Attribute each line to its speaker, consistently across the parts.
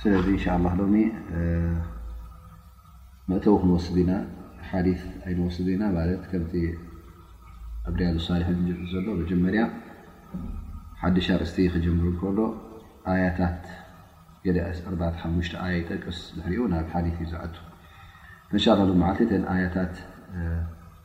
Speaker 1: ስለዚ እንሻ ኣላ ሎሚ መእተዊ ክንወስድ ኢና ሓዲ ኣይንወስድ ኢና ማለት ከምቲ ኣብ ርያዱ ሳልሒን ዝምፅ ዘሎ መጀመርያ ሓዱሽ ኣርእስቲ ክጀምር ከሎ ኣያታት ገለ ኣርባዕተ ሓሙሽተ ኣያ ይጠቅስ ድሕሪኡ ናብ ሓዲ እዩ ዝኣቱ እንሻ ላ ሎሚ መዓልቲ እተን ኣያታት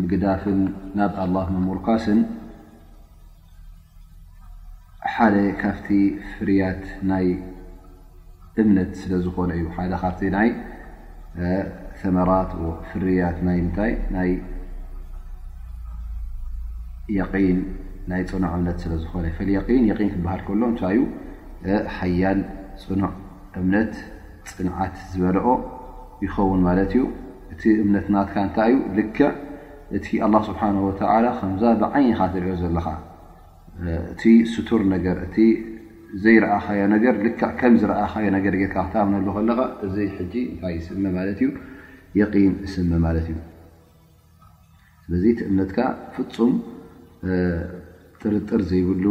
Speaker 1: ምግዳፍን ናብ ኣላህ ምሙርካስን ሓደ ካብቲ ፍርያት ናይ እምነት ስለ ዝኾነ እዩ ሓደ ካብቲ ናይ ተመራት ፍርያት ናይ ምንታይ ናይ የቒን ናይ ፅኑዕ እምነት ስለ ዝኾነ ፈልየቒን የቒን ክበሃል ከሎ እንታይ እዩ ሓያል ፅኑዕ እምነት ፅንዓት ዝበለኦ ይኸውን ማለት እዩ እቲ እምነት ናትካ እንታይ እዩ ልክዕ እቲ ኣላ ስብሓን ወተላ ከምዛ ብዓይኒኻ ትሪኦ ዘለኻ እቲ ስቱር ነገር እቲ ዘይረኣኻዮ ነገር ልክዕ ከም ዝረኣኻዮ ነገር ጌርካ ክተኣምነሉ ከለኻ እዚ ሕጂ እንታይ ይስመ ማለት እዩ የቒን እስመ ማለት እዩ ስለዚ እቲ እምነትካ ፍፁም ጥርጥር ዘይብሉ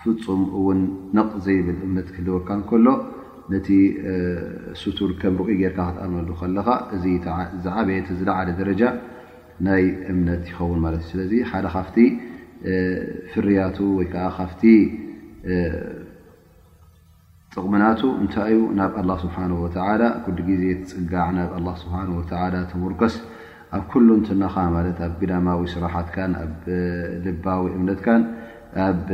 Speaker 1: ፍጹም እውን ነቕ ዘይብል እምነት ክህልወካ እንከሎ፣ ነቲ ስቱር ከም ርኡይ ጌርካ ክትኣምነሉ ከለኻ፣ እዚ ዝዓበየ እቲ ዝለዓለ ደረጃ ናይ እምነት ይኸውን ማለት እዩ። ስለዚ ሓደ ካብቲ ፍርያቱ ወይ ከኣ ካብቲ ጥቕሚ ናቱ እንታይ እዩ? ናብ ኣላህ ስብሓነሁ ወተዓላ ኩሉ ግዜ ትፅጋዕ፣ ናብ ኣላህ ስብሓነሁ ወተዓላ ትሙርከስ፣ ኣብ ኩሉ እንትናኻ ማለት ኣብ ግዳማዊ ስራሓትካን፣ ኣብ ልባዊ እምነትካን፣ ኣብ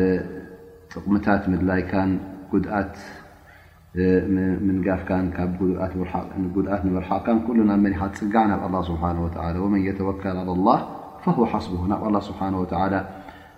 Speaker 1: ጥቕምታት ምድላይካን፣ ጉድኣት ምንጋፍካን፣ ካብ ጉድኣት ንምርሓቕካን ኩሉ ናብ መን ኢኻ ትፅጋዕ? ናብ ኣላህ ስብሓነሁ ወተዓላ ወመን የተወከል ዓለላህ ፈሁወ ሓስቡሁ ናብ ኣላህ ስብሓነሁ ወተዓላ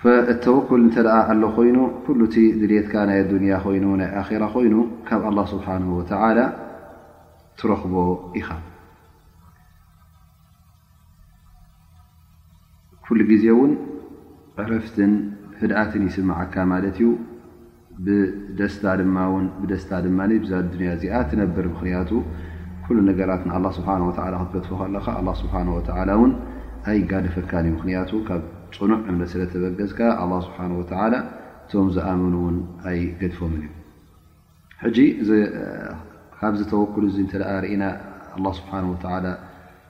Speaker 1: ፈእተወኩል እንተ ኣሎ ኮይኑ ኩሉ እቲ ድልትካ ናይ ኣዱንያ ኮይኑ ናይ ኣራ ኮይኑ ካብ ኣላ ስብሓን ወተላ ትረኽቦ ኢኻ ኩሉ ግዜ እውን ዕረፍትን ህድኣትን ይስምዓካ ማለት እዩ ብደስታ ድማ ውን ብደስታ ድማ ብዛ ኣዱንያ እዚኣ ትነብር ምኽንያቱ ኩሉ ነገራት ንኣላ ስብሓን ወተዓላ ክትገድፎ ከለኻ ኣላ ስብሓን ወተዓላ ውን ኣይጋደፈካን እዩ ምኽንያቱ ካብ ፅኑዕ እምነት ስለ ተበገዝካ ኣላ ስብሓን ወተዓላ እቶም ዝኣመኑ ውን ኣይገድፎምን እዩ ሕጂ ካብዚ ተወኩል እዚ እንተ ርእና ኣላ ስብሓን ወተዓላ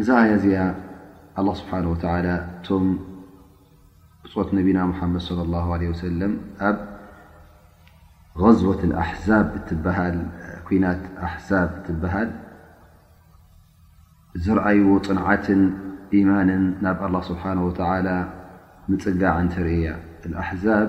Speaker 1: እዛ ኣያ እዚኣ ኣላ ስብሓን ወተላ እቶም ብፆት ነቢና ሙሓመድ ለ ላ ለ ወሰለም ኣብ ዝወት ኣሕዛብ እትበሃል ኩናት ኣሕዛብ እትበሃል ዘርኣይዎ ፅንዓትን ኢማንን ናብ ኣላ ስብሓን ወተላ ምፅጋዕ እንትርእያ ኣሕዛብ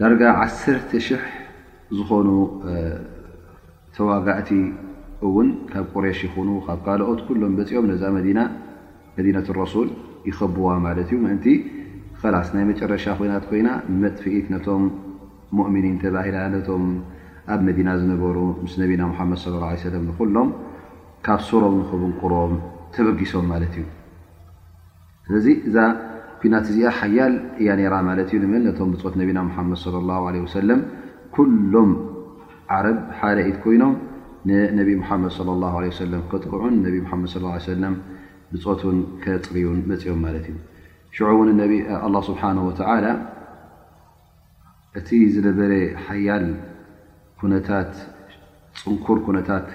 Speaker 1: ዳርጋ ዓሰርተ ሽሕ ዝኾኑ ተዋጋእቲ እውን ካብ ቁሬሽ ይኹኑ ካብ ካልኦት ኩሎም መፂኦም ነዛ መዲና መዲነት ረሱል ይኸብዋ ማለት እዩ ምእንቲ ኸላስ ናይ መጨረሻ ኮይናት ኮይና መጥፍኢት ነቶም ሙእምኒን ተባሂላ ነቶም ኣብ መዲና ዝነበሩ ምስ ነቢና ሙሓመድ ስለ ላ ሰለም ንኹሎም ካብ ሱሮም ንኽብንቁሮም ተበጊሶም ማለት እዩ ስለዚ እዛ ኩናት እዚኣ ሓያል እያ ነራ ማለት እዩ ንብል ነቶም ብፆት ነቢና ሙሓመድ ሶለ ላሁ ዓለይሂ ወሰለም ኩሎም ዓረብ ሓደ ኢድ ኮይኖም ንነቢ ሙሓመድ ሶለ ላሁ ዓለይሂ ወሰለም ከጥቅዑን ነቢ ሙሓመድ ሶለ ላ ሰለም ብፆቱን ከፅርዩን መፅኦም ማለት እዩ ሽዑ እውን ነቢ ኣላ ስብሓን ወተዓላ እቲ ዝነበረ ሓያል ታት ፅንኩር ኩነታት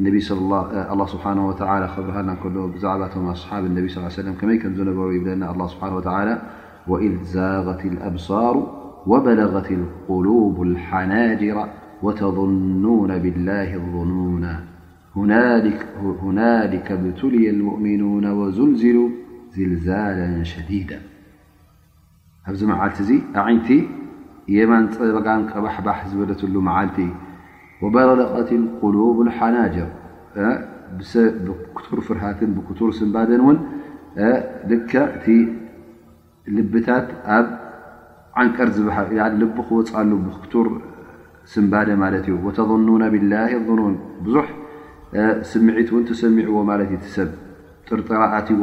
Speaker 1: الله سبحانه وتعالى خبره كل بعبم أصحاب النبي صلى عي سلم كمي كم زنبر بنا الله سبحانه وتعالى وإذ زاغت الأبصار وبلغت القلوب الحناجر وتظنون بالله الظنونا هنالك ابتلي المؤمنون وزلزلوا زلزالا شديدا ኣብዚ መዓልቲ እዚ ኣዒንቲ የማን ጸጋም ቀባሕባሕ ዝበለትሉ መዓልቲ ወበረቀት ቁሉብ ልሓናጅር ብክቱር ፍርሃትን ብክቱር ስንባደን ውን ልክዕ እቲ ልብታት ኣብ ዓንቀር ልቢ ክወፅኣሉ ብክቱር ስንባደ ማለት እዩ ወተظኑነ ብላሂ ظኑን ብዙሕ ስምዒት ውን ተሰሚዕዎ ማለት እዩ ሰብ ጥርጠራ ኣትዎ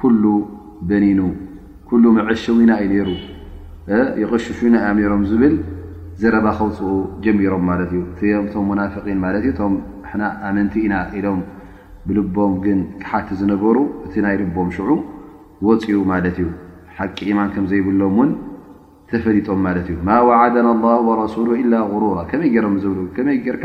Speaker 1: ኩሉ በኒኑ ኩሉ መዐሸዊና እዩ ነይሩ ይቕሽሹና እዮም ነይሮም ዝብል ዘረባ ከውፅኡ ጀሚሮም ማለት እዩ እቶም ሙናፍቒን ማለት እዩ እቶም ንሕና ኣመንቲ ኢና ኢሎም ብልቦም ግን ክሓቲ ዝነበሩ እቲ ናይ ልቦም ሽዑ ወፅኡ ማለት እዩ ሓቂ ኢማን ከም ዘይብሎም እውን ተፈሊጦም ማለት እዩ ማ ዋዓደና ላሁ ወረሱሉ ኢላ ጉሩራ ከመይ ገይሮም ዝብሉ ከመይ ጌርካ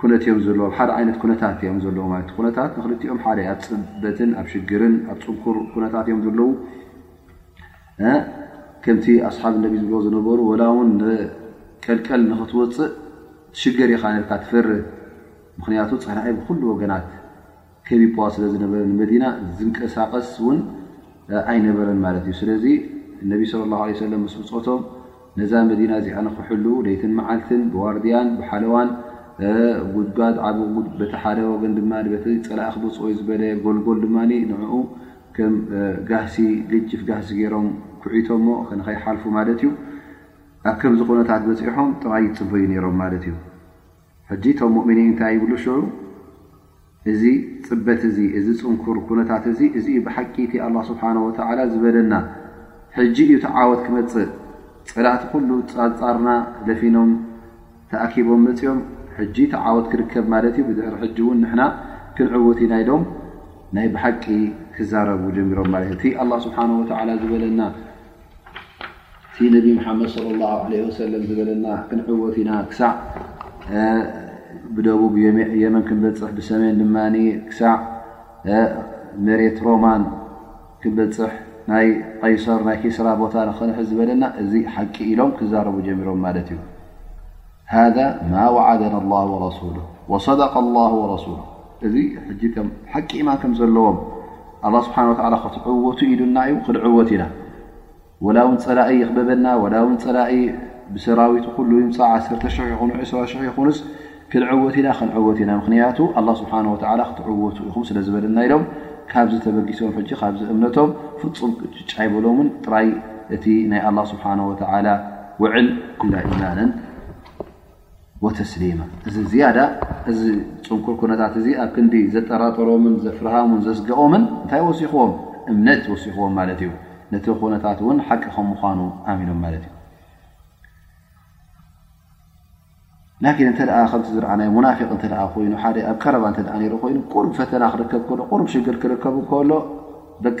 Speaker 1: ኩነት እዮም ዘለዉ ኣብ ሓደ ዓይነት ኩነታት እዮም ዘለዉ ማለት እዩ ኩነታት ንክልቲኦም ሓደ ኣብ ፅበትን ኣብ ሽግርን ኣብ ፅንኩር ኩነታት እዮም ዘለዉ ከምቲ ኣስሓብ ነቢ ዝብልዎ ዝነበሩ ወላ ውን ቀልቀል ንክትወፅእ ትሽገር ኢኻ ነርካ ትፈርህ ምክንያቱ ፀላኢ ብኩሉ ወገናት ከቢብዋ ስለ ዝነበረ ንመዲና ዝንቀሳቐስ እውን ኣይነበረን ማለት እዩ። ስለዚ እነቢ ስለ ላ ለ ሰለም ምስ ብፆቶም ነዛ መዲና እዚኣ ንክሕልው ለይትን መዓልትን ብዋርድያን ብሓለዋን ጉድጓድ ዓብጉድ በቲ ሓደ ወገን ድማ ቲ ፀላእ ክበፅወዩ ዝበለ ጎልጎል ድማ ንኡ ከም ጋህሲ ግጅፍ ጋህሲ ገይሮም ኩዒቶሞ ከንከይሓልፉ ማለት እዩ ኣብ ከምዚ ኩነታት በፂሖም ጥራይ ይፅበዩ ነይሮም ማለት እዩ ሕጂ እቶም ሙእሚኒን እንታይ ይብሉ ሽዑ እዚ ጽበት እዚ እዚ ጽንኩር ኩነታት እዚ እዚ እዩ ብሓቂ እቲ ኣላህ ስብሓነሁ ወተዓላ ዝበለና ሕጂ እዩ እቲ ዓወት ክመጽእ ጸላእቲ ኩሉ ጻንጻርና ደፊኖም ተኣኪቦም መጺኦም ሕጂ እቲ ዓወት ክርከብ ማለት እዩ ብድሕሪ ሕጂ እውን ንሕና ክንዕውት ኢና ኢሎም ናይ ብሓቂ ክዛረቡ ጀሚሮም ማለት እቲ ኣላህ ስብሓነሁ ወተዓላ ዝበለና እቲ ነቢ መሓመድ صለ ላ ለ ወሰለም ዝበለና ክንዕወት ኢና ክሳዕ ብደቡብ የመን ክንበፅሕ ብሰሜን ድማ ክሳዕ መሬት ሮማን ክንበፅሕ ናይ ቀይሰር ናይ ኪስራ ቦታ ንክንሕ ዝበለና እዚ ሓቂ ኢሎም ክዛረቡ ጀሚሮም ማለት እዩ ሃ ማ ዋዓደና ላ ወረሱሉ ወሰደቀ ላ ወረሱሉ እዚ ሕጂ ከም ሓቂ ኢማን ከም ዘለዎም ኣላህ ስብሓን ወተዓላ ክትዕወቱ ኢሉና እዩ ክንዕወት ኢና ወላ እውን ፀላኢ ይኽበበና ወላ እውን ፀላኢ ብሰራዊት ኩሉ ይምፃዕ ዓሰርተ ሽሕ ይኹኑ ዕስራ ሽሕ ይኹኑስ ክንዕወት ኢና ክንዕወት ኢና ምክንያቱ ኣላ ስብሓን ወተዓላ ክትዕወቱ ኢኹም ስለ ዝበለና ኢሎም ካብዚ ተበጊሶም ሕጂ ካብዚ እምነቶም ፍፁም ቅጭጭ ኣይበሎምን ጥራይ እቲ ናይ ኣላ ስብሓን ወተዓላ ውዕል ኩላ ኢማንን ወተስሊማ እዚ ዝያዳ እዚ ፅንኩር ኩነታት እዚ ኣብ ክንዲ ዘጠራጠሮምን ዘፍርሃሙን ዘስገኦምን እንታይ ወሲኹዎም እምነት ወሲኹዎም ማለት እዩ ነቲ ኩነታት እውን ሓቂ ከም ምኳኑ ኣሚኖም ማለት እዩ ላኪን እንተ ከምቲ ዝረኣናዮ ሙናፊቅ እተ ኮይኑ ሓደ ኣብ ቀረባ እተ ኮይኑ ቁሩብ ፈተና ክርከብ ከሎ ቁሩብ ሽግር ክርከብ ከሎ በቃ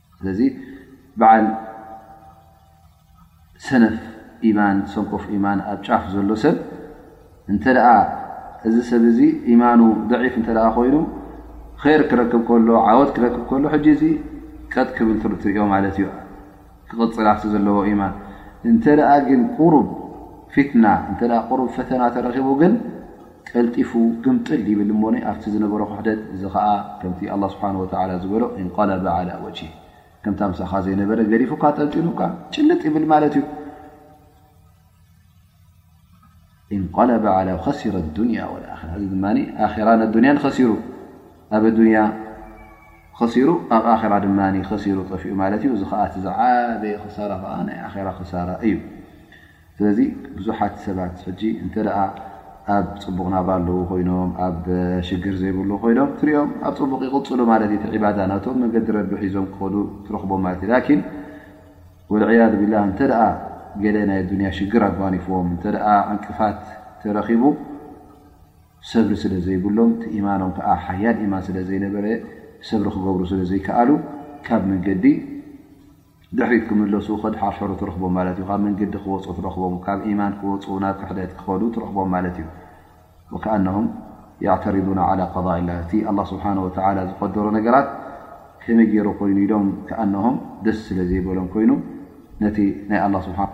Speaker 1: ስለዚ በዓል ሰነፍ ኢማን ሰንኮፍ ኢማን ኣብ ጫፍ ዘሎ ሰብ እንተ እዚ ሰብ እዚ ኢማኑ ደዒፍ እተ ኮይኑ ር ክረክብ ከሎ ዓወት ክረክብ ከሎ ሕጂ እዚ ቀጥ ክብል ትሪኦ ማለት እዩ ክቕፅል ኣብቲ ዘለዎ ኢማን እንተ ግን ቁሩብ ፊትና እተ ቁሩብ ፈተና ተረኪቡ ግን ቀልጢፉ ግምጥል ይብል እሞ ኣብቲ ዝነበሮ ክሕደት እዚ ከዓ ከምቲ ኣላ ስብሓን ወተላ ዝበሎ እንቀለበ ዓላ ወጅሂ ከምታ ምሳኻ ዘይነበረ ገዲፉካ ጠንጢኑካ ጭልጥ ይብል ማለት እዩ እንቀለበ ዓላ ከሲረ ኣዱንያ ወልኣራ እዚ ድማ ኣራን ኣዱንያን ከሲሩ ኣብ ኣዱንያ ከሲሩ ኣብ ኣራ ድማ ከሲሩ ጠፍኡ ማለት እዩ እዚ ከዓቲ ዝዓበየ ክሳራ ከዓ ናይ ኣራ ክሳራ እዩ ስለዚ ብዙሓት ሰባት ሕጂ እንተ ኣብ ጽቡቕ ናብራ ኣለዉ ኮይኖም ኣብ ሽግር ዘይብሉ ኮይኖም ትሪኦም ኣብ ጽቡቕ ይቕጽሉ ማለት እዩ ዒባዳ ናቶም መገዲ ረቢ ሒዞም ክኸዱ ትረኽቦም ማለት እዩ ላኪን ወልዕያድ ቢላ እንተ ገለ ናይ ኣዱንያ ሽግር ኣጓኒፍዎም እንተ ዕንቅፋት ተረኺቡ ሰብሪ ስለ ዘይብሎም እቲ ኢማኖም ከዓ ሓያል ኢማን ስለ ዘይነበረ ሰብሪ ክገብሩ ስለ ዘይከኣሉ ካብ መንገዲ ድሕሪት ክምለሱ ከድሓርሕሩ ትረኽቦም ማለት እዩ። ካብ መንገዲ ክወፁ ትረኽቦም፣ ካብ ኢማን ክወፁ ናብ ክሕደት ክኸዱ ትረኽቦም ማለት እዩ። ወከኣነሁም ያዕተሪዱና ዓላ ቀዳኢላህ እቲ ኣላህ ስብሓነሁ ወተዓላ ዝቐደሮ ነገራት ከመይ ገይሩ ኮይኑ ኢሎም ከኣነሁም ደስ ስለዘይበሎም ኮይኑ ነቲ ናይ ኣላህ ስብሓነሁ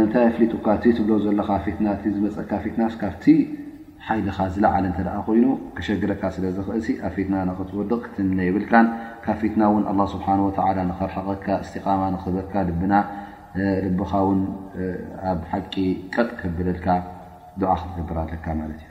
Speaker 1: እንታይ ኣፍሊጡካ እቲ ትብሎ ዘለኻ ፊትና እቲ ዝመፀካ ፊትናስ ካብቲ ሓይልኻ ዝለዓለ እንተ ኮይኑ ከሸግረካ ስለ ዝኽእልሲ ኣብ ፊትና ንኽትወድቕ ክትምነ የብልካን ካብ ፊትና እውን ኣላ ስብሓን ወተዓላ ንኸርሕቐካ እስቲቓማ ንኽህበካ ልብና ልብኻ ውን ኣብ ሓቂ ቀጥ ከብለልካ ዱዓ ክትገብር ኣለካ ማለት እዩ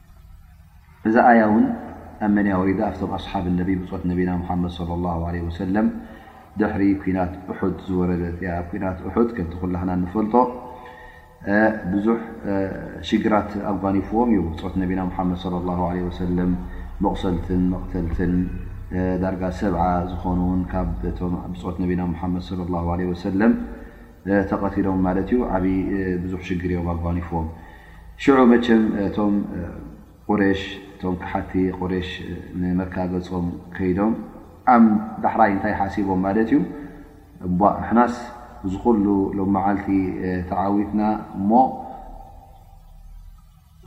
Speaker 1: እዛ ኣያ እውን ኣብ መን እያ ወሪዳ? ኣብቶም ኣስሓብ ነቢ ብፆት ነቢና ሙሓመድ ሰለላሁ ዓለይሂ ወሰለም ድሕሪ ኲናት ኡሑድ ዝወረደት እያ። ኣብ ኲናት ኡሑድ ከምቲ ኩላህና እንፈልጦ ብዙሕ ሽግራት ኣጓኒፍዎም እዩ። ብፆት ነቢና ሙሓመድ ሰለላሁ ዓለይሂ ወሰለም መቑሰልትን መቕተልትን ዳርጋ ሰብዓ ዝኾኑ እውን ካብ እቶም ብፆት ነቢና ሙሓመድ ሰለላሁ ዓለይሂ ወሰለም ተቐቲሎም ማለት እዩ ዓብይ ብዙሕ ሽግር እዮም ኣጓኒፍዎም ሽዑ መቸም እቶም ቁሬሽ እቶም ክሓቲ ቁሬሽ ንመካ ገፆም ከይዶም ኣብ ዳሕራይ እንታይ ሓሲቦም ማለት እዩ እባ ንሕናስ እዚ ኩሉ ሎም መዓልቲ ተዓዊትና እሞ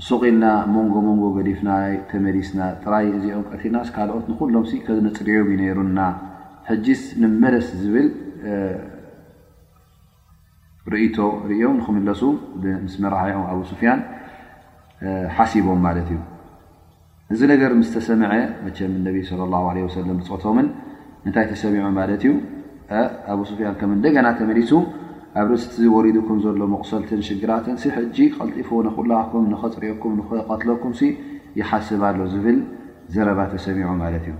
Speaker 1: ሱቕ ኢልና ሞንጎ ሞንጎ ገዲፍና ተመሊስና ጥራይ እዚኦም ቀቲልናስ ካልኦት ንኹሎምሲ ከነጽግዕዮም እዩ ነይሩና ሕጂስ ንመለስ ዝብል ርእይቶ ርእዮም ንኽምለሱ ምስ መራሒኦም ኣቡሱፍያን ሓሲቦም ማለት እዩ። እዚ ነገር ምስ ተሰምዐ መቸም ነቢ ሰለላሁ ዓለይሂ ወሰለም ብጾቶምን እንታይ ተሰሚዑ ማለት እዩ ኣቡ ሱፍያን ከም እንደገና ተመሊሱ ኣብ ርእሲቲ ወሪዱኩም ዘሎ መቑሰልትን ሽግራትን ሲ ሕጂ ቀልጢፉ ንኹላኩም ንኸጽርየኩም ንኸቐትለኩም ሲ ይሓስብ ኣሎ ዝብል ዘረባ ተሰሚዑ ማለት እዩ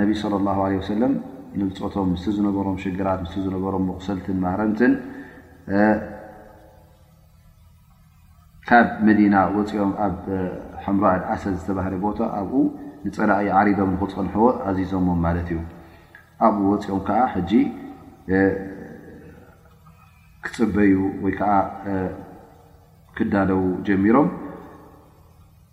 Speaker 1: ነቢ ሰለላሁ ዓለይሂ ወሰለም ንብጾቶም ምስቲ ዝነበሮም ሽግራት ምስቲ ዝነበሮም መቑሰልትን ማህረምትን ካብ መዲና ወፂኦም ኣብ ሓምሮ ኣልኣሰድ ዝተባህለ ቦታ ኣብኡ ንፀላኢ ዓሪዶም ንክፀንሕዎ ኣዚዞሞም ማለት እዩ። ኣብኡ ወፂኦም ከዓ ሕጂ ክፅበዩ ወይ ከዓ ክዳለው ጀሚሮም።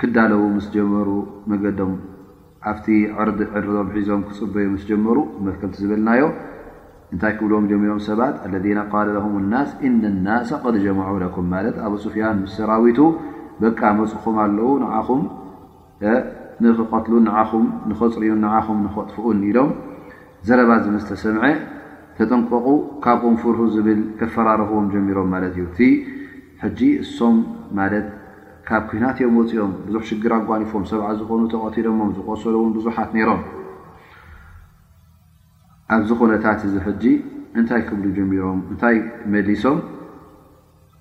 Speaker 1: ክዳለዉ ምስ ጀመሩ መገዶም ኣብቲ ዕርዲ ዕርዶም ሒዞም ክጽበዩ ምስ ጀመሩ እመት ከምቲ ዝበልናዮ እንታይ ክብልዎም ጀሚሮም ሰባት ኣለዚነ ቃለ ለሁም ናስ ኢነ ናሰ ቀድ ጀመዑ ለኩም ማለት ኣቡ ሱፍያን ምስ ሰራዊቱ በቃ መጽኹም ኣለዉ ንዓኹም ንክቀትሉን ንዓኹም ንኸጽርዩን ንዓኹም ንኸጥፍኡን ኢሎም ዘረባ እዚ ምስ ተሰምዐ ተጠንቀቑ ካብኦም ፍርሁ ዝብል ከፈራርህዎም ጀሚሮም ማለት እዩ እቲ ሕጂ እሶም ማለት ካብ ኩናት እዮም ወጺኦም ብዙሕ ሽግር ኣጓኒፎም ሰብዓ ዝኾኑ ተቐቲሎሞም ዝቖሰሉ እውን ብዙሓት ነይሮም ኣብዚ ኩነታት እዚ ሕጂ እንታይ ክብሉ ጀሚሮም እንታይ መሊሶም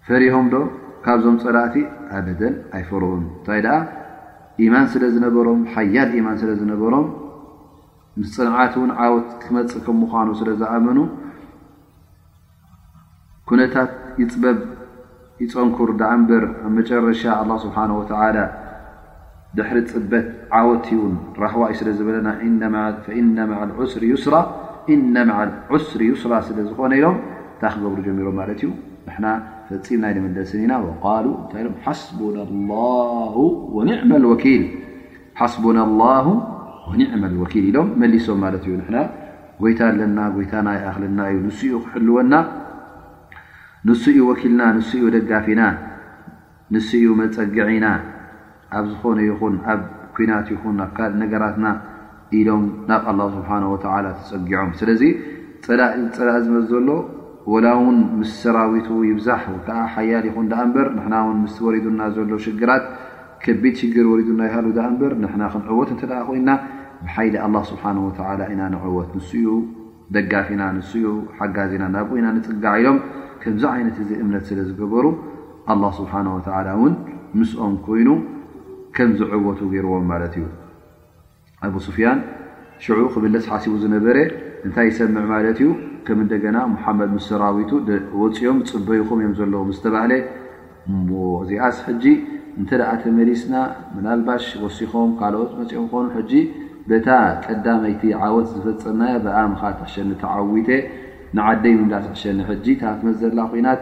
Speaker 1: ፈሪሆም ዶ ካብዞም ጸላእቲ ኣበደን ኣይፈርሁን እንታይ ደኣ ኢማን ስለ ዝነበሮም ሓያል ኢማን ስለ ዝነበሮም ምስ ፅንዓት እውን ዓወት ክመፅእ ከም ምዃኑ ስለ ዝኣመኑ ኩነታት ይፅበብ ይፀንኩር ደኣ እምበር ኣብ መጨረሻ ኣላህ ስብሓነሁ ወተዓላ ድሕሪ ፅበት ዓወት ውን ራህዋ ዩ ስለ ዝበለና ፈኢነ መዐል ዑስሪ ዩስራ ኢነ መዐል ዑስሪ ዩስራ ስለ ዝኾነ ኢሎም እንታይ ክገብሩ ጀሚሮም ማለት እዩ ንሕና ፈፂምና ኣይንምለስን ኢና ወቃሉ እንታይ ኢሎም ሓስቡና ላሁ ወኒዕመል ወኪል ሓስቡና ላሁ ወኒዕመል ወኪል ኢሎም መሊሶም ማለት እዩ ንሕና ጎይታ ኣለና ጎይታና ይኣኽለና እዩ ንሱ ዩ ክሕልወና ንሱ ዩ ወኪልና ንሱ ዩ ደጋፊና ንሱ ዩ መፀግዒና ኣብ ዝኾነ ይኹን ኣብ ኩናት ይኹን ኣብ ካልእ ነገራትና ኢሎም ናብ ኣላ ስብሓን ወተላ ተፀጊዖም ስለዚ ፀላእ ፀላእ ዝመፅ ዘሎ ወላ ውን ምስ ሰራዊቱ ይብዛሕ ወከዓ ሓያል ይኹን ዳኣ እምበር ንሕና ውን ምስ ወሪዱና ዘሎ ሽግራት ከቢድ ሽግር ወሪዱና ይሃሉ ደኣ እምበር ንሕና ክንዕወት እንተ ደኣ ኮይና ብሓይሊ ኣላህ ስብሓነሁ ወተዓላ ኢና ንዕወት ንሱ እዩ ደጋፊና ንሱ እዩ ሓጋዚና ናብኡ ኢና ንፅጋዕ ኢሎም ከምዚ ዓይነት እዚ እምነት ስለ ዝገበሩ ኣላህ ስብሓነሁ ወተዓላ እውን ምስኦም ኮይኑ ከም ዝዕወቱ ገይርዎም ማለት እዩ። ኣቡ ሱፍያን ሽዑ ክምለስ ሓሲቡ ዝነበረ እንታይ ይሰምዕ ማለት እዩ ከም እንደገና ሙሓመድ ምስ ሰራዊቱ ወፅኦም ይፅበዩኹም እዮም ዘለዉ ምስ ተባህለ እሞ እዚኣስ ሕጂ እንተ ተመሊስና ምናልባሽ ወሲኾም ካልኦት መፅኦም ክኾኑ ሕጂ በታ ቀዳመይቲ ዓወት ዝፈፀምናያ ብኣ ምካ ትሕሸኒ ተዓዊተ ንዓደይ ምምላስ ሕሸኒ ሕጂ እታ ትመዘላ ኩናት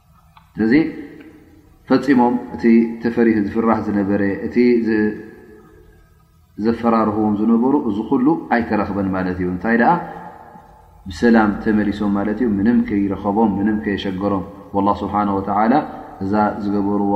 Speaker 1: ስለዚ ፈፂሞም እቲ ተፈሪህ ዝፍራህ ዝነበረ እቲ ዘፈራርህዎም ዝነበሩ እዚ ኩሉ ኣይተረኽበን ማለት እዩ እንታይ ደኣ ብሰላም ተመሊሶም ማለት እዩ ምንም ከይረኸቦም ምንም ከየሸገሮም ላ ስብሓን ወተላ እዛ ዝገበርዋ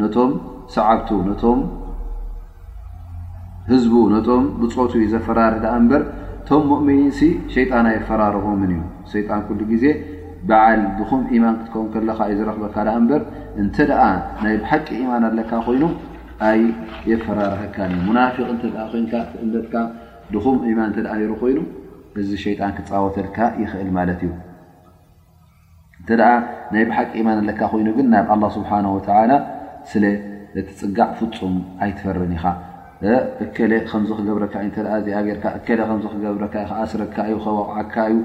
Speaker 1: ነቶም ሰዓብቱ ነቶም ህዝቡ ነቶም ብጾቱ እዩ ዘፈራርህ ደኣ እምበር እቶም ሙእሚኒንሲ ሸይጣን ኣየፈራርሆምን እዩ ሰይጣን ኩሉ ግዜ በዓል ድኹም ኢማን ክትከውን ከለካ እዩ ዝረክበካ ደኣ እምበር እንተ ደኣ ናይ ብሓቂ ኢማን ኣለካ ኮይኑ ኣይ የፈራርሀካን እዩ ሙናፊቅ እንተ ኮንካ እምነትካ ድኹም ኢማን እተ ነይሩ ኮይኑ እዚ ሸይጣን ክፃወተልካ ይኽእል ማለት እዩ እንተ ናይ ብሓቂ ኢማን ኣለካ ኮይኑ ግን ናብ ኣላ ስብሓን ወተላ ስለ እትፅጋዕ ፍፁም ኣይትፈርን ኢኻ እከለ ከምዚ ክገብረካ እዩ እተ እዚኣ ገርካ እከለ ከምዚ ክገብረካ እዩ ክኣስረካ እዩ ከወቕዓካ እዩ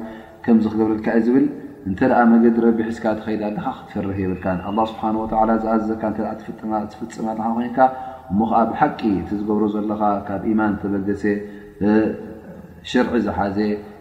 Speaker 1: ከምዚ ክገብረልካ እዩ ዝብል እንተ መገዲ ረቢ ሒዝካ ተኸይድ ኣለካ ክትፈርህ የብልካ ኣላ ስብሓን ወተላ ዝኣዘዘካ እተ ትፍፅም ኣለካ ኮይንካ እሞ ከዓ ብሓቂ እቲ ዝገብሮ ዘለካ ካብ ኢማን ተበገሰ ሽርዒ ዝሓዘ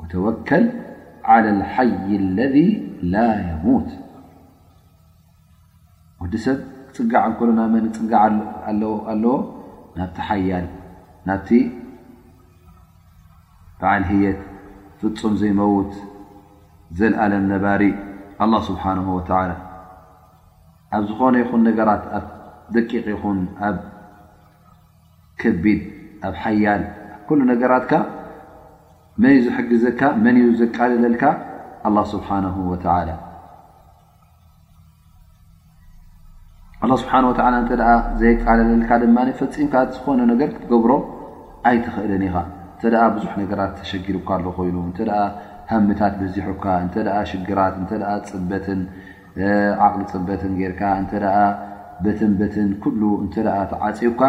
Speaker 1: ወተወከል ዓለ ልሓይ ለዚ ላ የሙት ወዲ ሰብ ክፅጋዕ እንከሎ ናብ መን ክፅጋዕ ኣለዎ ናብቲ ሓያል ናብቲ በዓል ህየት ፍፁም ዘይመውት ዘልኣለም ነባሪ ኣላ ስብሓን ወተላ ኣብ ዝኾነ ይኹን ነገራት ኣብ ደቂቕ ይኹን ኣብ ከቢድ ኣብ ሓያል ኣብ ኩሉ ነገራትካ መን እዩ ዝሕግዘካ መን እዩ ዘቃልለልካ ኣላ ስብሓንሁ ወተላ ኣላ ስብሓን ወተላ እንተ ደኣ ዘየቃለለልካ ድማ ፈፂምካ ዝኾነ ነገር ክትገብሮ ኣይትኽእልን ኢኻ እንተ ደኣ ብዙሕ ነገራት ተሸጊሩካ ኣሎ ኮይኑ እንተ ሃምታት በዚሑካ እንተ ሽግራት እንተ ፅበትን ዓቕሊ ፅበትን ጌርካ እንተ በትን በትን ኩሉ እንተ ተዓፅዩካ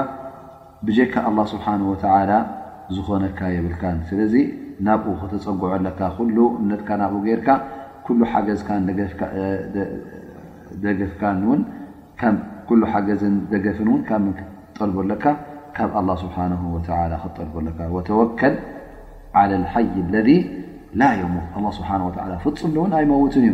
Speaker 1: ብጀካ ኣላ ስብሓን ወተላ ዝኾነካ የብልካን ስለዚ ናብኡ ከተፀግዖ ኣለካ ኩሉ እምነትካ ናብኡ ጌርካ ኩሉ ሓገዝካን ደገፍካን ውን ኩሉ ሓገዝን ደገፍን ውን ካብ ምን ክትጠልቦ ኣለካ ካብ ኣላ ስብሓን ወተላ ክትጠልቦ ኣለካ ወተወከል ዓለ ልሓይ ለذ ላ የሙት ኣላ ስብሓን ወላ ፍፁም ንውን ኣይመውትን እዩ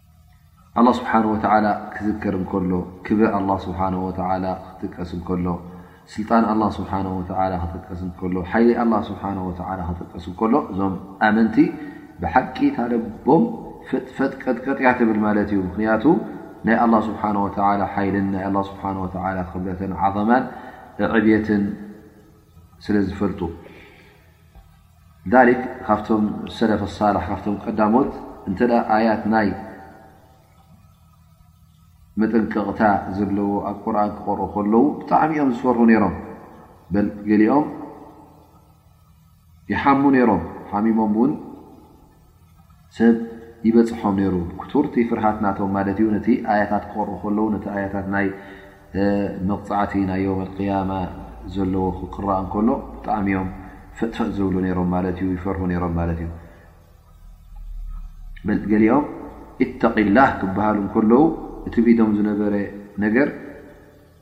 Speaker 1: ኣላ ስብሓን ወተዓላ ክዝከር እንከሎ ክብሪ ኣላ ስብሓን ወተዓላ ክጥቀስ እንከሎ ስልጣን ኣላ ስብሓን ወተዓላ ክጥቀስ እንከሎ ሓይሊ ኣላ ስብሓን ወተዓላ ክጥቀስ እንከሎ እዞም ኣመንቲ ብሓቂ ታለቦም ፍጥፈጥ ቀጥቀጥ እያ ትብል ማለት እዩ ምክንያቱ ናይ ኣላ ስብሓን ወተዓላ ሓይልን ናይ ኣላ ስብሓን ወተዓላ ክብረትን ዓዘማን ዕብትን ስለ ዝፈልጡ ذሊክ ካብቶም ሰለፍ ሳልሕ ካብቶም ቀዳሞት እንተ ኣያት ናይ መጠንቀቕታ ዘለዎ ኣብ ቁርን ክቐርኡ ከለዉ ብጣዕሚ እዮም ዝፈርሁ ነይሮም በል ገሊኦም ይሓሙ ነይሮም ሓሚሞም ውን ሰብ ይበፅሖ ነይሩ ክቱርቲ ፍርሃት ናቶም ማለት እዩ ነቲ ኣያታት ክቀርቡ ከለዉ ነቲ ኣያታት ናይ መቕፃዕቲ ናይ ዮም ኣልቅያማ ዘለዎ ክቅረኣ ከሎ ብጣዕሚ እዮም ፈጥፈጥ ዝብሉ ነይሮም ማለት እዩ ይፈርሁ ነይሮም ማለት እዩ ገሊኦም እተቂላህ ክበሃሉ ከለዉ እቲ ብኢዶም ዝነበረ ነገር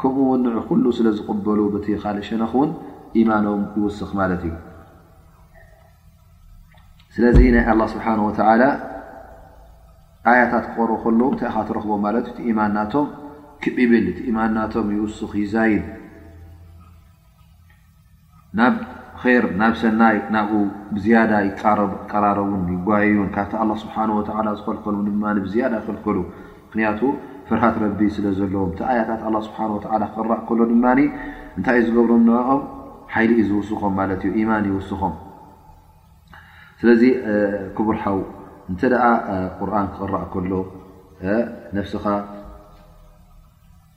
Speaker 1: ከምኡ ውን ንዑ ኩሉ ስለ ዝቕበሉ ብቲ ካልእ ሸነኽ ውን ኢማኖም ይውስኽ ማለት እዩ ስለዚ ናይ ኣላ ስብሓን ወተላ ኣያታት ክቐርቡ ከለዉ እንታይ ኻ ትረኽቦ ማለት እዩ እቲ ኢማን ናቶም ክብ ይብል እቲ ኢማን ናቶም ይውስኽ ይዛይድ ናብ ኼር ናብ ሰናይ ናብኡ ብዝያዳ ይቃረቡ ይቀራረቡን ይጓየዩን ካብቲ ኣላህ ስብሓነሁ ወተዓላ ዝኸልከሎም ድማ ብዝያዳ ይኽልክሉ ምኽንያቱ ፍርሃት ረቢ ስለ ዘለዎም እቲ ኣያታት ኣላህ ስብሓነሁ ወተዓላ ክቕራእ ከሎ ድማ እንታይ እዩ ዝገብሮም ንዕኦም ሓይሊ እዩ ዝውስኾም ማለት እዩ ኢማን ይውስኾም ስለዚ ክቡር ሓው እንተ ደኣ ቁርን ክቕራእ ከሎ ነፍስኻ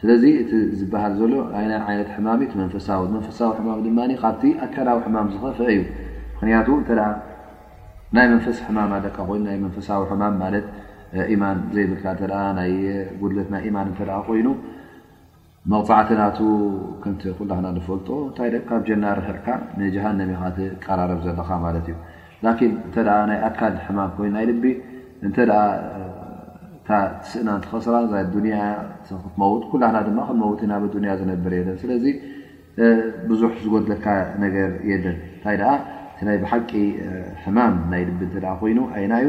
Speaker 1: ስለዚ እቲ ዝበሃል ዘሎ ኣይናይ ዓይነት ሕማም እዩ መንፈሳዊ መንፈሳዊ ሕማም ድማ ካብቲ ኣካላዊ ሕማም ዝኸፍአ እዩ ምክንያቱ እተ ናይ መንፈስ ሕማም ኣለካ ኮይኑ ናይ መንፈሳዊ ሕማም ማለት ኢማን ዘይብልካ እተ ናይ ጉድለት ናይ ኢማን እተ ኮይኑ መቕፃዕቲ ናቱ ከምቲ ኩላክና ንፈልጦ እንታይ ካብ ጀና ርሕዕካ ንጀሃንም ኢካ ትቀራረብ ዘለካ ማለት እዩ ላኪን እንተ ናይ ኣካል ሕማም ኮይኑ ናይ ልቢ እንተ እታ ትስእና እንትኸስራ ዛ ዱንያ ክትመውት ኩላህና ድማ ክንመውት ኢና ብዱንያ ዝነብር የለን ስለዚ ብዙሕ ዝጎድለካ ነገር የለን እንታይ ደኣ እቲ ናይ ብሓቂ ሕማም ናይ ልቢ እተ ኮይኑ ኣይና እዩ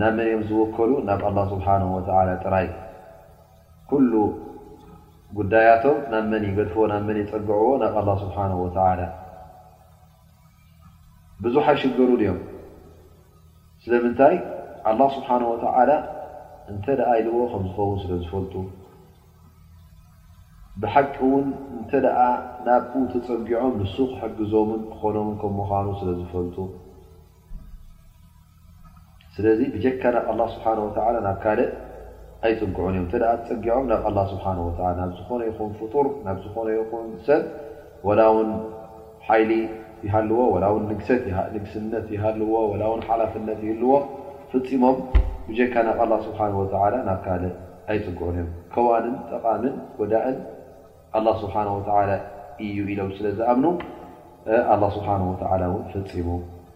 Speaker 1: ናብ መን እዮም ዝውከሉ ናብ ኣላ ስብሓን ወተላ ጥራይ ኩሉ ጉዳያቶም ናብ መን ይገድፍዎ ናብ መን ይፀግዕዎ ናብ ኣላ ስብሓን ወተላ ብዙሓ ይሽገሩን እዮም ስለምንታይ ኣላ ስብሓን ወተላ እንተ ደኣ ኢልዎ ከም ዝኸውን ስለ ዝፈልጡ ብሓቂ እውን እንተ ደኣ ናብኡ ተፀጊዖም ንሱ ክሕግዞምን ክኾኖምን ከም ምዃኑ ስለ ዝፈልጡ ስለዚ ብጀካ ናብ ኣላ ስብሓን ወተላ ናብ ካልእ ኣይፅግዑን እዮም እተ ፀጊዖም ናብ ኣላ ስብሓን ወላ ናብ ዝኾነ ይኹን ፍጡር ናብ ዝኾነ ይኹን ሰብ ወላ ውን ሓይሊ ይሃልዎ ወላ ውን ንግስነት ይሃልዎ ወላ ውን ሓላፍነት ይህልዎ ፍፂሞም ብጀካ ናብ ኣላ ስብሓን ወተላ ናብ ካልእ ኣይፅግዑን እዮም ከዋንን ጠቓምን ጎዳእን ኣላ ስብሓን ወተላ እዩ ኢሎም ስለ ዝኣምኑ ኣላ ስብሓን ወተላ ውን ፈፂሙ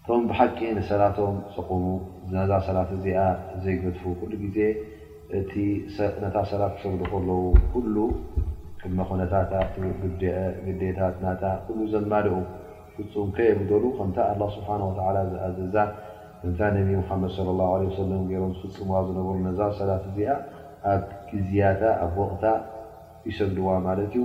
Speaker 1: እቶም ብሓቂ ንሰላቶም ዝቕሙ ነዛ ሰላት እዚኣ ዘይገድፉ ኩሉ ግዜ እቲ ነታ ሰላት ክሰግዱ ከለዉ ኩሉ ቅድመ ኩነታታ ግዴታት ናታ ኩሉ ዘማልኡ ፍጹም ከየጉደሉ ከምታ ኣላህ ስብሓነሁ ወተዓላ ዝኣዘዛ ከምታ ነብዪ ሙሓመድ ሰለላሁ ዓለይሂ ወሰለም ገይሮም ዝፍጽምዋ ዝነበሩ ነዛ ሰላት እዚኣ ኣብ ግዝያታ ኣብ ወቕታ ይሰግድዋ ማለት እዩ።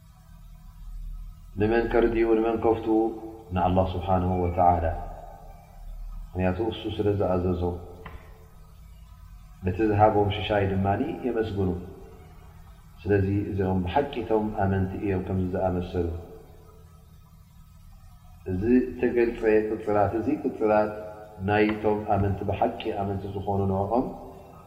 Speaker 1: ንመን ከርድኡ ንመን ከፍቱ ንኣላህ ስብሓን ወተላ ምክንያቱ እሱ ስለ ዝኣዘዞም በቲ ዝሃቦም ሽሻይ ድማ የመስግኑ ስለዚ እዚኦም ብሓቂቶም ኣመንቲ እዮም ከምዚ ዝኣመሰሉ እዚ ተገልፀ ቅፅላት እዚ ቅፅላት ናይቶም ኣመንቲ ብሓቂ ኣመንቲ ዝኾኑ ንኦም